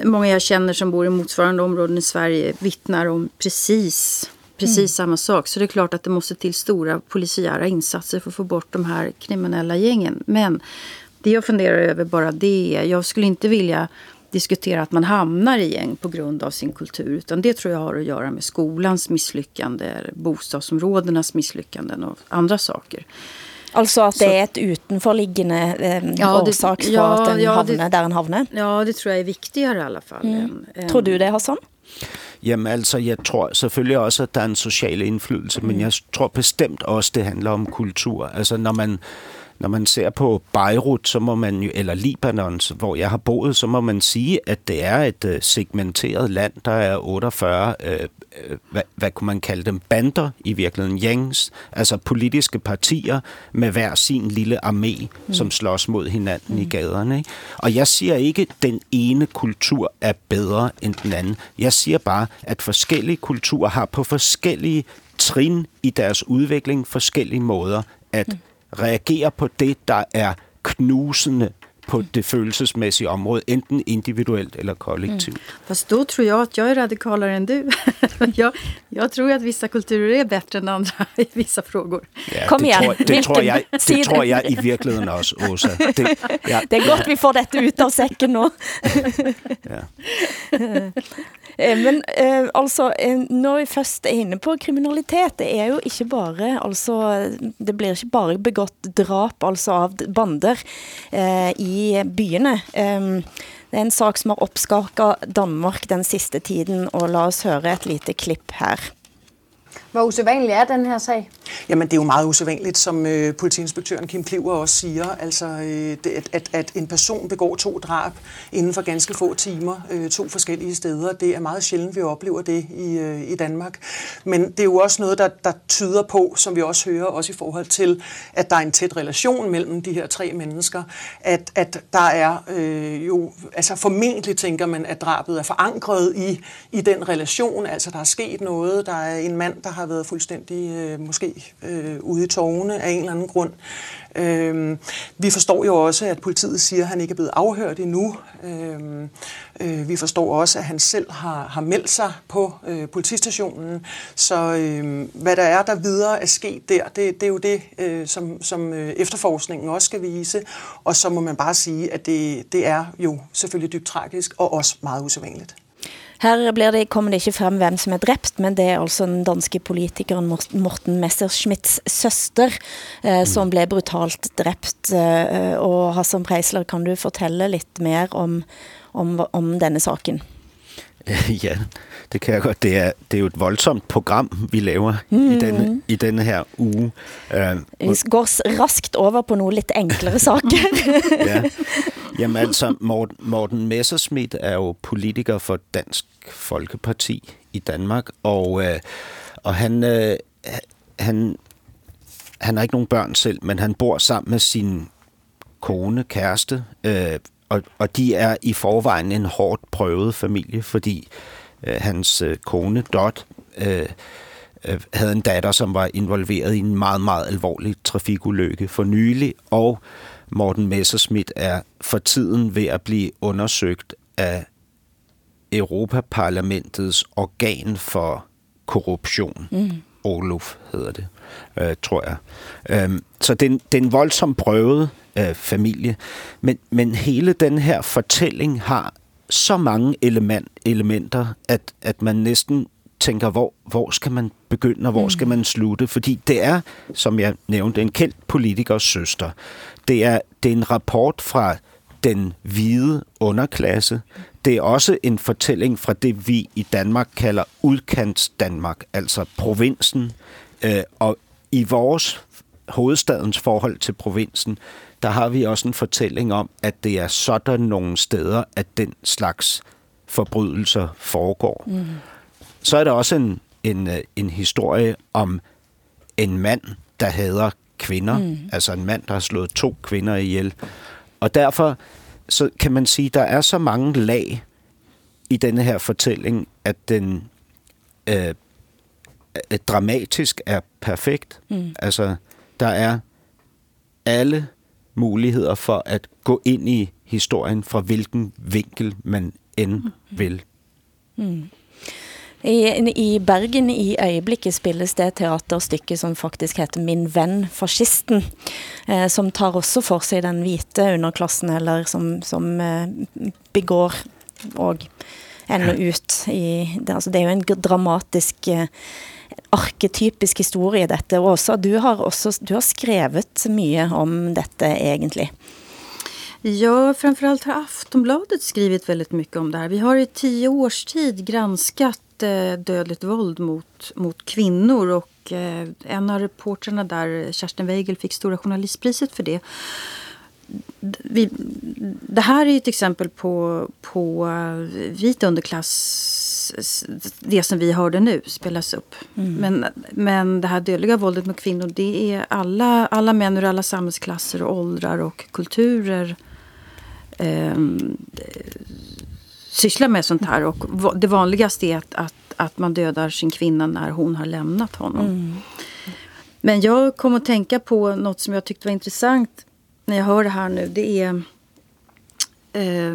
många jag känner som bor i motsvarande områden i Sverige vittnar om precis, precis samma sak. Så det är klart att det måste till stora polisiära insatser för att få bort de här kriminella gängen. Men det jag funderar över bara det är, jag skulle inte vilja diskutera att man hamnar i gäng på grund av sin kultur. Utan det tror jag har att göra med skolans misslyckande, bostadsområdenas misslyckanden och andra saker. Altså at Så- det er et utenforliggende eh, Ja, det- årsak for ja, at en ja, havner det- der en havner? Ja, det tror jag är viktigare i alla fall. än- än- Tror du det, Hassan? Jamen altså, jeg tror selvfølgelig også, at der er en social indflydelse, mm. men jeg tror bestemt også, det handler om kultur. Altså, når man, når man ser på Beirut, så må man jo, eller Libanon, hvor jeg har boet, så må man sige, at det er et øh, segmenteret land. Der er 48, øh, øh, hvad, hvad kunne man kalde dem, bander i virkeligheden, yangs, altså politiske partier med hver sin lille armé, mm. som slås mod hinanden mm. i gaderne. Ikke? Og jeg siger ikke, at den ene kultur er bedre end den anden. Jeg siger bare, at forskellige kulturer har på forskellige trin i deres udvikling forskellige måder at reagere på det, der er knusende på det følelsesmæssige område, enten individuelt eller kollektivt. Fast då tror jag att jag är radikalare än du. jag, jag tror att vissa kulturer är bättre än andra i vissa frågor. Ja, Kom det, igen. tror, det, tror side? det tror jeg i virkeligheden også, Åsa. Det, ja, Det er godt vi får dette ut av sekken nå. ja. Eh, men eh, altså, eh, når vi først er inne på kriminalitet, det er jo ikke bare, altså, det blir ikke bare begått drap altså av bander eh, i byene. Eh, det er en sak som har oppskaka Danmark den siste tiden, og la oss høre et lite klipp her. Hvor usædvanlig er den her sag? Jamen, det er jo meget usædvanligt, som øh, politiinspektøren Kim Kliver også siger. Altså, øh, det, at, at, at en person begår to drab inden for ganske få timer, øh, to forskellige steder, det er meget sjældent, vi oplever det i, øh, i Danmark. Men det er jo også noget, der, der tyder på, som vi også hører, også i forhold til, at der er en tæt relation mellem de her tre mennesker. At, at der er øh, jo, altså formentlig tænker man, at drabet er forankret i, i den relation. Altså, der er sket noget, der er en mand, der har været fuldstændig øh, måske øh, ude i tårne af en eller anden grund. Øh, vi forstår jo også, at politiet siger, at han ikke er blevet afhørt endnu. Øh, øh, vi forstår også, at han selv har, har meldt sig på øh, politistationen. Så øh, hvad der er, der videre er sket der, det, det er jo det, øh, som, som øh, efterforskningen også skal vise. Og så må man bare sige, at det, det er jo selvfølgelig dybt tragisk og også meget usædvanligt. Her blir det, kommer det ikke frem hvem som er drept, men det er altså den danske politikeren Morten Messerschmitts søster eh, som ble brutalt drept. Eh, og Hassan Preisler, kan du fortelle lidt mer om, om, om denne saken? Ja, det kan jeg godt. Det er, det er jo et voldsomt program, vi laver mm. i, denne, i denne her uge. Uh, vi går raskt over på nogle lidt enklere saker. ja. Jamen altså, Morten, Morten Messerschmidt er jo politiker for Dansk Folkeparti i Danmark, og, øh, og han, øh, han, han har ikke nogen børn selv, men han bor sammen med sin kone, kæreste, øh, og, og de er i forvejen en hårdt prøvet familie, fordi øh, hans øh, kone, Dot, øh, øh, havde en datter, som var involveret i en meget, meget alvorlig trafikulykke for nylig, og Morten Messerschmidt er for tiden ved at blive undersøgt af Europaparlamentets organ for korruption. Mm. Olof hedder det, øh, tror jeg. Øhm, så det er, det er en voldsomt prøvet øh, familie. Men, men hele den her fortælling har så mange element, elementer, at, at man næsten tænker, hvor, hvor skal man begynde, og hvor mm. skal man slutte? Fordi det er, som jeg nævnte, en kendt politikers søster. Det er, det er en rapport fra den hvide underklasse. Det er også en fortælling fra det, vi i Danmark kalder udkants Danmark, altså provinsen. Øh, og i vores hovedstadens forhold til provinsen, der har vi også en fortælling om, at det er sådan nogle steder, at den slags forbrydelser foregår. Mm. Så er der også en, en, øh, en historie om en mand, der hader kvinder. Mm. Altså en mand, der har slået to kvinder ihjel. Og derfor så kan man sige, der er så mange lag i denne her fortælling, at den øh, dramatisk er perfekt. Mm. Altså, der er alle muligheder for at gå ind i historien fra hvilken vinkel man end mm. vil. Mm. I, I Bergen i øjeblikket spilles det et teaterstykke som faktisk heter Min venn fascisten, eh, som tar også for sig den hvite underklassen, eller som, som eh, begår og ender ut i... Det, altså det er jo en dramatisk... Eh, arketypisk historie dette også. Du har også du har skrevet mye om dette egentlig. Ja, framförallt har Aftonbladet skrivit väldigt mycket om det här. Vi har i tio års tid granskat dödligt våld mot, mot kvinnor och eh, en av reportrarna där, Kerstin Weigel, fick Stora journalistpriset för det. Vi, det här är ett exempel på, på eh, vit underklass det som vi hörde nu spelas upp. Mm. Men, men det här dödliga våldet mot kvinnor det är alla, alla män ur alla samhällsklasser och åldrar och kulturer eh, sysslar med sånt här. Och det vanligaste är att, att, att man dödar sin kvinna när hon har lämnat honom. Mm. Men jag kom att tänka på något som jag tyckte var intressant när jag hör det här nu. Det är eh,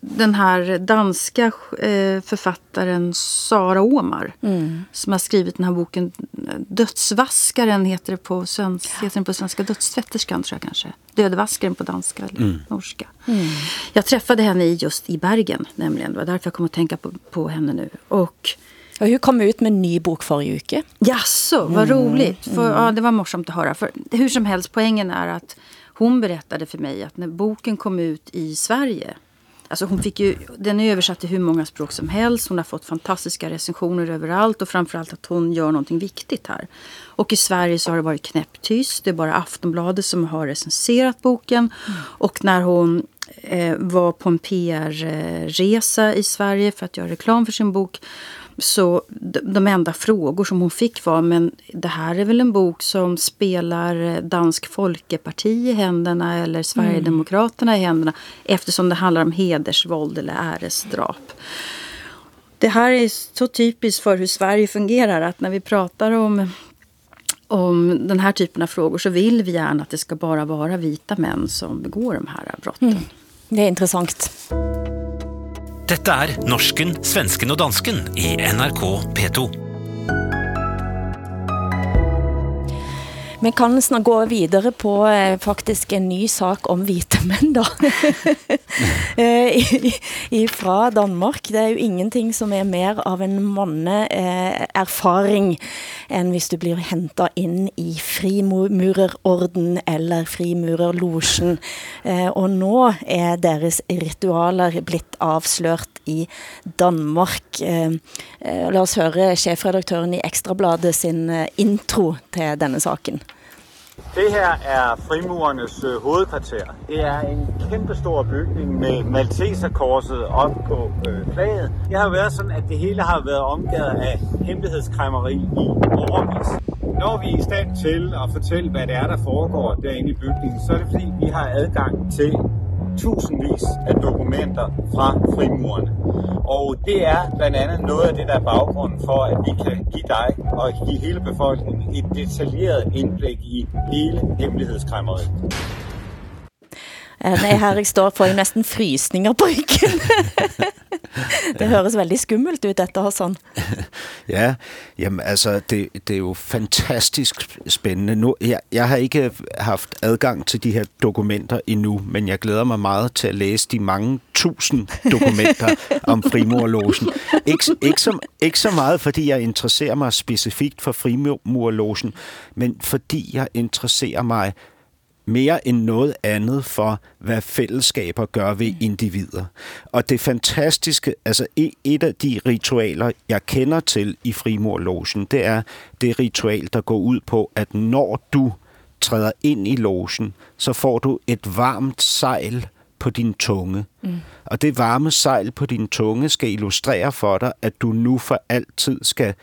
den här danska eh, författaren Sara Åmar. Mm. Som har skrivit den här boken Dödsvaskaren heter det på, svensk, heter den på svenska. Dödstvätterskan tror jag kanske. Dödvaskaren på danska eller Mm. norska. Jag träffade henne i- just i Bergen nämligen. Det var därför jag kom att tänka på, på henne nu. Och hun kom ut med en ny bok forrige uke. Jaså, vad Mm, roligt. För, mm. ja, det var morsomt att höra. För, hur som helst, poängen är att hon berättade för mig att när boken kom ut i Sverige Alltså hon fick ju, den är översatt till hur många språk som helst. Hon har fått fantastiska recensioner överallt och framförallt att hon gör någonting viktigt här. Och i Sverige så har det varit knäpptyst. Det är bara Aftonbladet som har recenserat boken. Och när hon eh, var på en PR-resa eh, i Sverige för att göra reklam för sin bok så de, enda frågor som hon fick var men det här är väl en bok som spelar eh, Dansk Folkeparti i händerna eller Sverigedemokraterna i händerna eftersom det handlar om hedersvåld eller äresdrap. Det här är så typiskt för hur Sverige fungerar att när vi pratar om om den här typen av frågor så vill vi gärna att det ska bara vara vita män som begår de här brotten. Mm. Det är intressant. Dette er norsken, svensken og dansken i NRK P2. Vi kan snart gå videre på eh, faktisk en ny sak om hvite menn, da. Eh, i- i- Fra Danmark. Det er jo ingenting som er mer av en manneerfaring enn hvis du blir hentet inn i frimurerorden eller frimurerlosjen. Eh, Og nå er deres ritualer blitt avslørt i Danmark. Eh, eh, La oss høre sjefredaktøren i Ekstrabladet sin eh, intro til denne saken. Det her er frimurernes øh, hovedkvarter. Det er en kæmpestor bygning med Malteserkorset op på øh, flaget. Det har været sådan, at det hele har været omgivet af hemmelighedskræmmeri i årevis. Når vi er i stand til at fortælle, hvad det er, der foregår derinde i bygningen, så er det fordi, vi har adgang til tusindvis af dokumenter fra frimurerne. Og det er blandt andet noget af det, der er baggrunden for, at vi kan give dig og give hele befolkningen et detaljeret indblik i hele hemmelighedskræmmeriet. Eh, Nei, her jeg står får jeg nesten frysninger på ryggen. det høres veldig skummelt ut dette, Hassan. Ja, jamen altså, det, det er jo fantastisk spændende. Nu, jeg, jeg har ikke haft adgang til de her dokumenter endnu, men jeg glæder mig meget til at læse de mange tusind dokumenter om frimurlogen. Ikke, ikke, så, ikke så meget, fordi jeg interesserer mig specifikt for frimurlogen, men fordi jeg interesserer mig mere end noget andet for, hvad fællesskaber gør ved individer. Og det fantastiske, altså e- et af de ritualer, jeg kender til i frimurlogen, det er det ritual, der går ud på, at når du træder ind i logen, så får du et varmt sejl på din tunge. Mm. Og det varme sejl på din tunge skal illustrere for dig, at du nu for altid skal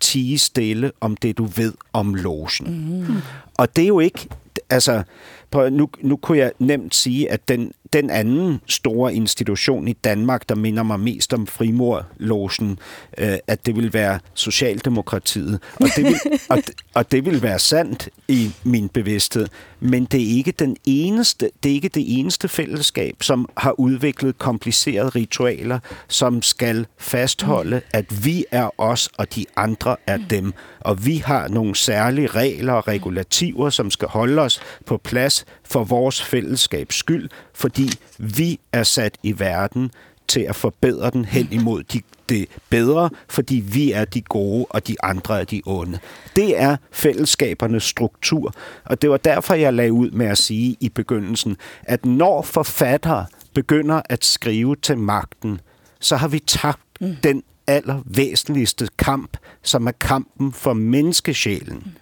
tige stille om det, du ved om logen. Mm. Og det er jo ikke, altså, på, nu, nu kunne jeg nemt sige, at den, den anden store institution i Danmark, der minder mig mest om frimurlogen, øh, at det vil være Socialdemokratiet. Og det, vil, og, og det vil være sandt i min bevidsthed. Men det er ikke den eneste, det er ikke det eneste fællesskab, som har udviklet komplicerede ritualer, som skal fastholde, at vi er os, og de andre er dem. Og vi har nogle særlige regler og regulativer, som skal holde os på plads for vores fællesskabs skyld, fordi vi er sat i verden til at forbedre den hen imod de, det bedre, fordi vi er de gode, og de andre er de onde. Det er fællesskabernes struktur, og det var derfor, jeg lagde ud med at sige i begyndelsen, at når forfattere begynder at skrive til magten, så har vi tabt mm. den allervæsentligste kamp, som er kampen for menneskesjælen.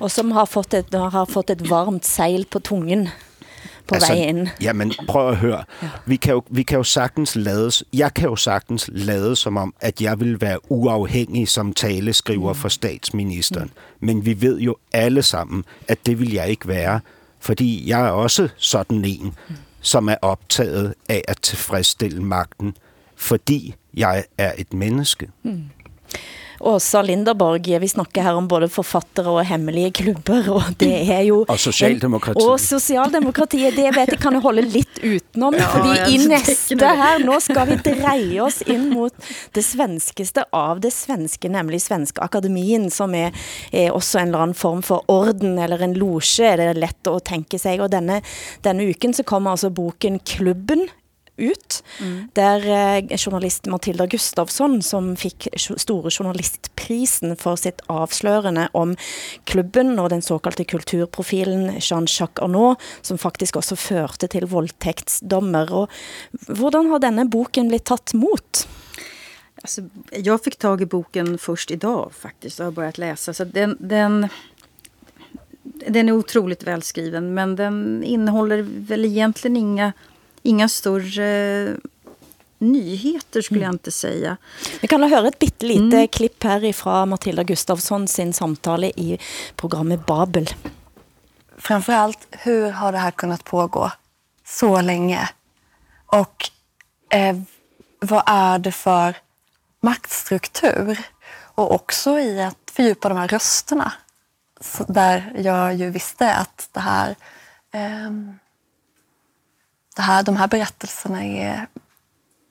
Og som har fått et, har fått et varmt sejl på tungen på altså, vej ind. Jamen, prøv at høre. Ja. Vi, kan jo, vi kan jo sagtens lade, jeg kan jo sagtens lade som om, at jeg vil være uafhængig som taleskriver mm. for statsministeren. Mm. Men vi ved jo alle sammen, at det vil jeg ikke være, fordi jeg er også sådan en, mm. som er optaget af at tilfredsstille magten, fordi jeg er et menneske. Mm. Åsa Linderborg, vi snakker her om både forfattere og hemmelige klubber, og det er jo... Og Socialdemokratiet. Og Socialdemokratiet, det vet jeg kan jeg holde lidt utenom, Ja, fordi i det. her, nå skal vi dreie oss ind mot det svenskeste av det svenske, nemlig Svenske Akademien, som er, er også en eller anden form for orden eller en loge, er det lett å tenke sig. Og denne, denne uken så kommer altså boken Klubben ut, der eh, journalist Matilda Gustafsson, som fick store journalistprisen for sitt avslørende om klubben og den såkalte kulturprofilen Jean-Jacques Arnaud, som faktisk også førte til voldtektsdommer. Og hvordan har denne boken blitt tatt mot? Alltså, jag fick tag i boken först idag faktiskt och har börjat läsa. Så den, den, den är otroligt välskriven men den innehåller väl egentligen inga, inga större nyheter skulle jag inte säga. Vi kan høre et bitte lite klipp her fra Matilda Gustafsson sin samtale i programmet Babel. framförallt hur har det här kunnat pågå så länge? Och eh, vad är det för maktstruktur? Och också i att fördjupa de här rösterna. Så där jag ju visste att det här, ehm, det här, de här berättelserna är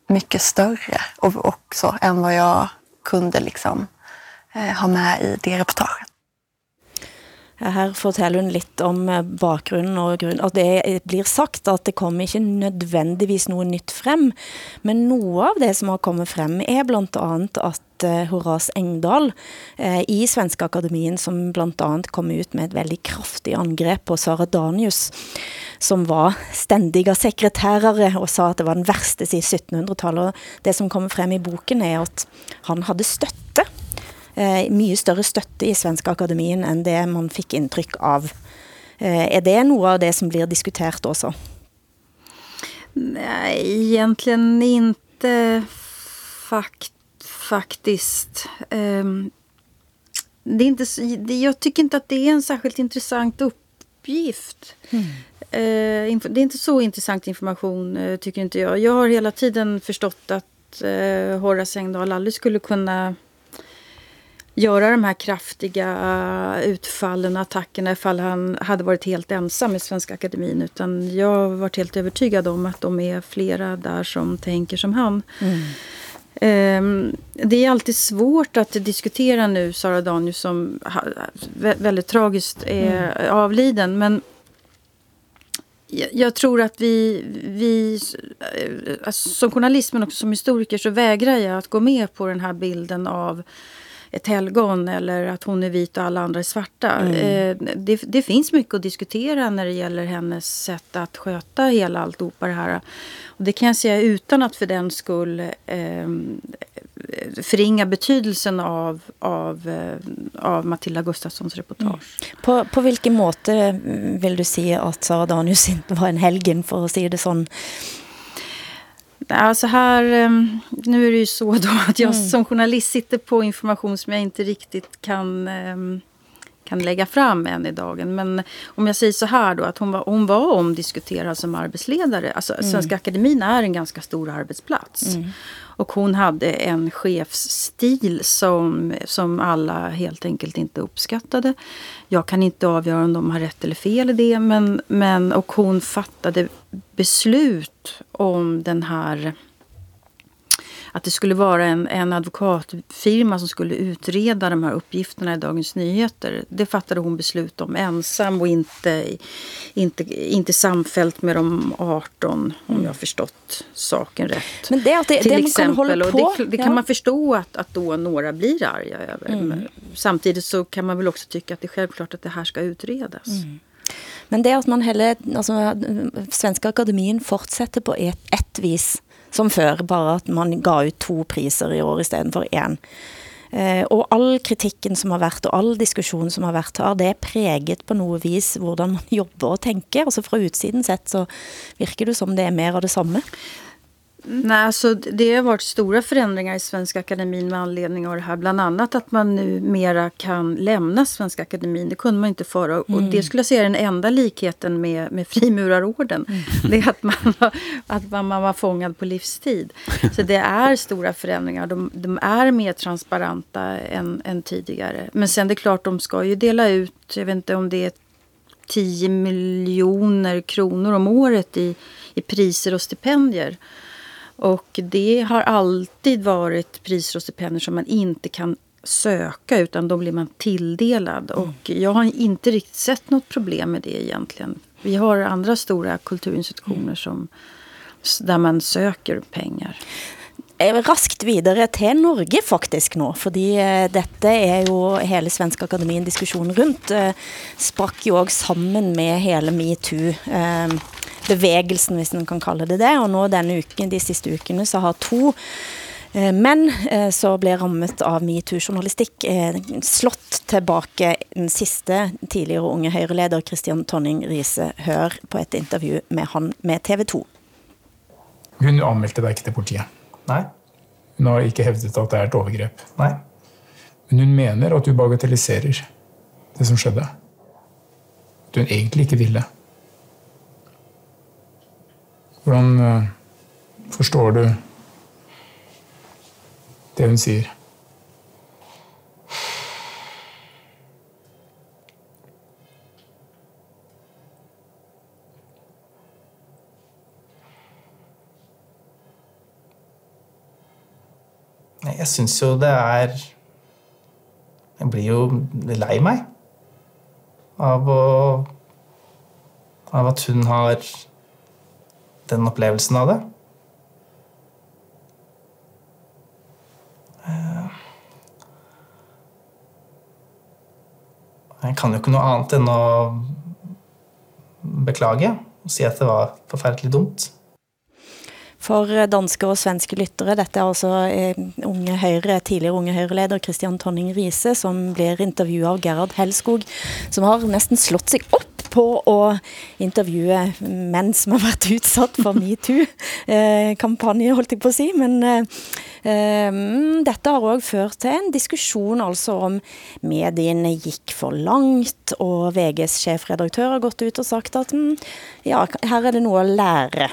mycket större och också än vad jag kunde liksom, eh, ha med i det reportaget. Her berättar hun lite om eh, bakgrunden och og grunn, og det blir sagt at det kommer ikke nødvendigvis noe nytt frem, men noe av det som har kommet frem er bland annat at eh, Horace Engdahl eh, i Svenska Akademien, som bland annat kom ut med et veldig kraftig angrep på Sara Danius, som var ständiga sekreterare og sa at det var den värsta siden 1700-tallet. Det som kommer frem i boken er at han hadde støtte mye større støtte i Svenska Akademien än det man fick intryck av. Eh, är det något av det som blir diskuterat också? Nej, egentligen inte fakt, faktiskt. Ehm, det är inte, jag tycker inte att det är en särskilt intressant uppgift. Eh, inf- det är inte så intressant information, eh, tycker inte jag. Jag har hela tiden förstått att eh, Horace Engdahl aldrig skulle kunna göra de här kraftiga eh, utfallen och attackerna ifall han hade varit helt ensam i Svenska Akademin. Utan jag har varit helt övertygad om att de är flera där som tänker som han. Ehm, Det är alltid svårt att diskutera nu Sara Danius som väldigt tragiskt är avliden. Men jag, tror att vi, vi eh, som journalist men också som historiker så vägrar jag att gå med på den här bilden av ett helgon eller att hon är vit och alla andra är svarta. Mm. Eh, det, det finns mycket att diskutera när det gäller hennes sätt att sköta hela alltihopa det här. Och det kan jag säga utan att för den skull eh, förringa betydelsen av, av, eh, av Matilda Gustafssons reportage. På, på vilken måte mm, vill du säga att Sara Danius inte var en helgen för att säga det sån? Alltså här, ehm, nu är det ju så då att jag som journalist sitter på information som jag inte riktigt kan, ehm, kan lägga fram än i dagen. Men om jag säger så här då, att hon var, hon var omdiskuterad som arbetsledare. Alltså Mm. Svenska Akademin är en ganska stor arbetsplats. Mm. Och hon hade en chefsstil som, som alla helt enkelt inte uppskattade. Jag kan inte avgöra om de har rätt eller fel i det. Men, men, och hon fattade beslut om den här att det skulle vara en, en advokatfirma som skulle utreda de här uppgifterna i Dagens Nyheter. Det fattade hon beslut om ensam och inte, inte, inte samfällt med de 18, om jag har förstått saken rätt. Men det är det, Till det man kan exempel. hålla Och på. det, det kan ja. man förstå att, att då några blir arga över. Mm. Samtidigt så kan man väl också tycka att det är självklart att det här ska utredas. Mm. Men det att man heller, alltså Svenska Akademien fortsätter på ett, ett vis som før, bare at man gav ut to priser i år istället för en. Och og all kritikken som har vært, og all diskussion som har vært här, det er preget på noe vis hvordan man jobber og tenker. Altså fra utsiden sett så virker det som det er mer av det samme. Nej, alltså det har varit stora förändringar i Svenska Akademin med anledning av det här. Bland annat att man nu mera kan lämna Svenska Akademin. Det kunde man inte förra. Mm. Och det skulle jag säga är den enda likheten med, med frimurarorden. Mm. Det är att man, att man, man var fångad på livstid. Så det är stora förändringar. De, de är mer transparenta än, än tidigare. Men sen det är klart, de ska ju dela ut, jag vet inte om det är 10 miljoner kronor om året i, i priser och stipendier. Och det har alltid varit priser och stipendier som man inte kan söka utan då blir man tilldelad. Mm. Och jag har inte riktigt sett något problem med det egentligen. Vi har andra stora kulturinstitutioner mm. som, där man söker pengar. Raskt vidare till Norge faktisk nu, för eh, detta är ju hela Svenska Akademin diskussion runt. Eh, sprack ju också samman med hela metoo. Bevegelsen, hvis man kan kalle det det. Og nå denne uken, de siste ukene så har to eh, men eh, så som ble rammet av metoo-journalistikk, eh, slått tilbake den siste tidligere unge Høyre-leder Christian Tonning Riise. Hør på et intervju med han med TV 2. Hun anmeldte deg ikke til politiet? Nei. Hun har ikke hevdet at det er et overgrep? Nei. Men hun mener at du bagatelliserer det som skjedde? At hun egentlig ikke ville? Hvordan uh, forstår du det hun sier? Jeg syns jo det er Jeg blir jo lei meg av å Av at hun har den opplevelsen av det. Eh, Jeg kan jo ikke noe annet enn å beklage og si at det var forferdelig dumt. For eh, danske og svenske lyttere, dette er altså eh, unge Høyre, tidligere unge Høyre-leder Christian Tonning Riise, som blir intervjua av Gerhard Helskog, som har nesten slått seg opp på å intervjue menn som har vært utsatt for metoo-kampanje, holdt jeg på å si. Men eh, dette har også ført til en diskusjon altså om mediene gikk for langt, og VGs sjefredaktør har gått ut og sagt at mm, ja, her er det noe å lære.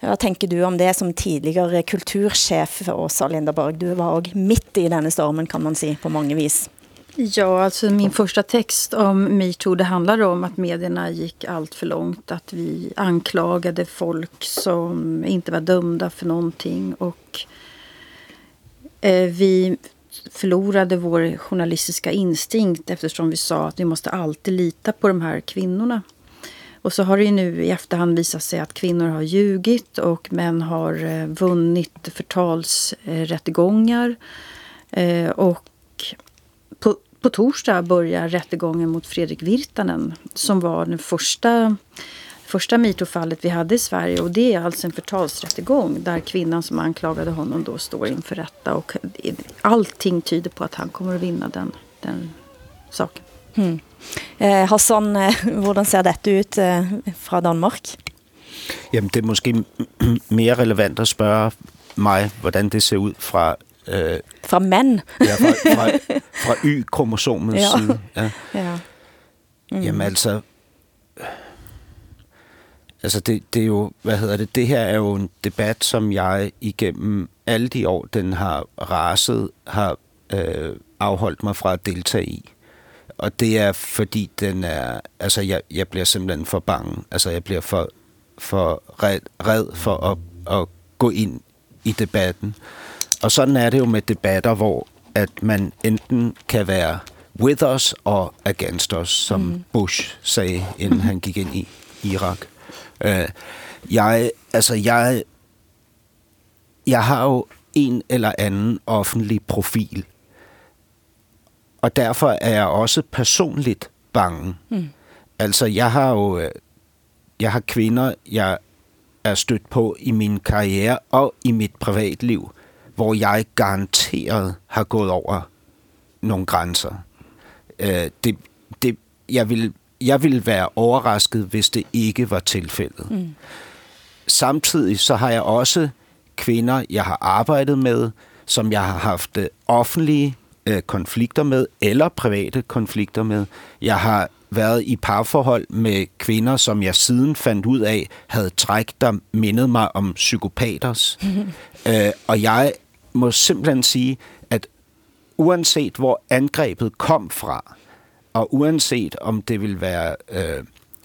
Hva tenker du om det som tidligere kultursjef Åsa Linderborg? Du var också mitt i denne stormen kan man si på många vis. Ja, alltså min första text om metoo det handlade om att medierna gick allt för långt. Att vi anklagade folk som inte var dömda för någonting. Och eh, vi förlorade vår journalistiska instinkt eftersom vi sa att vi måste alltid lita på de här kvinnorna. Och så har det ju nu i efterhand visat sig att kvinnor har ljugit och män har eh, vunnit förtalsrättegångar. Eh, och på, på torsdag börjar rättegången mot Fredrik Virtanen som var den första första metoo-fallet vi hade i Sverige. Och det är alltså en förtalsrättegång där kvinnan som anklagade honom då står inför rätta. Och allting tyder på att han kommer att vinna den, den saken. Mm. Eh, Hassan, eh, hvordan ser dette ut eh, fra Danmark? Jamen, det er måske mere relevant at spørge mig, hvordan det ser ud fra... Øh, fra mand? ja, fra, fra, fra Y-kromosomets ja. side. Ja. ja. Mm. Jamen altså... Altså det, det er jo, hvad hedder det, det her er jo en debat, som jeg igennem alle de år, den har raset, har øh, afholdt mig fra at deltage i. Og det er fordi den er, altså jeg, jeg bliver simpelthen for bange. Altså jeg bliver for, for red, red for at, at gå ind i debatten. Og sådan er det jo med debatter, hvor at man enten kan være with us og against us, som mm. Bush sagde, inden han gik ind i Irak. Uh, jeg, altså jeg, jeg har jo en eller anden offentlig profil, og derfor er jeg også personligt bange. Mm. Altså, jeg har jo øh, jeg har kvinder, jeg er stødt på i min karriere og i mit privatliv, hvor jeg garanteret har gået over nogle grænser. Øh, det, det, jeg, vil, jeg vil være overrasket, hvis det ikke var tilfældet. Mm. Samtidig så har jeg også kvinder, jeg har arbejdet med, som jeg har haft øh, offentlige øh, konflikter med, eller private konflikter med. Jeg har været i parforhold med kvinder, som jeg siden fandt ud af, havde træk, der mindede mig om psykopaters. øh, og jeg må simpelthen sige, at uanset hvor angrebet kom fra, og uanset om det vil være øh,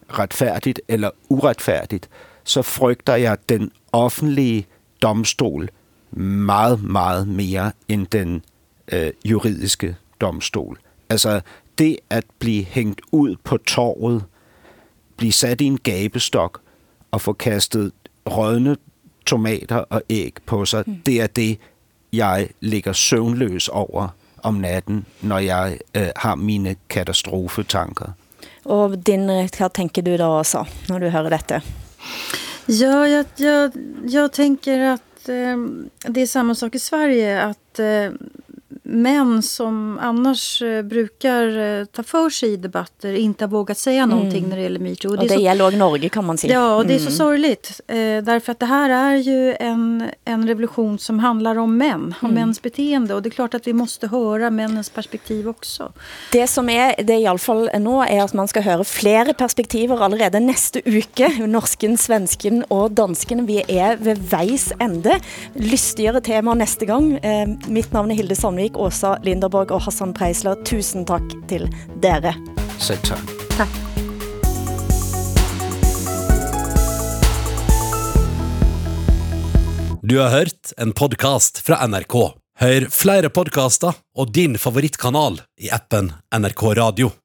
retfærdigt eller uretfærdigt, så frygter jeg den offentlige domstol meget, meget mere end den øh, juridiske domstol. Altså det at blive hængt ud på torvet, blive sat i en gabestok og få kastet rådne tomater og æg på sig, mm. det er det, jeg ligger søvnløs over om natten, når jeg øh, har mine katastrofetanker. Og din, hvad tænker du da også, når du hører dette? Ja, jag, jag, jag tänker att eh, det är samma sak i Sverige. Att eh, män som annars eh, brukar eh, ta för sig i debatter inte har vågat säga Mm. någonting när det gäller metoo. Och det, så- gäller också Norge kan man säga. Ja, och det är så Mm. sorgligt. Eh, därför att det här är ju en, en revolution som handlar om män, om Mm. mäns beteende. Och det är klart att vi måste höra männens perspektiv också. Det som er, det i alle fall nå, er at man skal høre flere perspektiver allerede neste uke. Norsken, svensken og dansken. Vi er ved veis ende. Lystigere tema neste gang. Eh, mitt navn er Hilde Sandvik, Åsa Linderborg og Hassan Preisler. Tusen takk til dere. Selv tak. Takk. Du har hørt en podcast fra NRK. Hør flere podcaster og din favorittkanal i appen NRK Radio.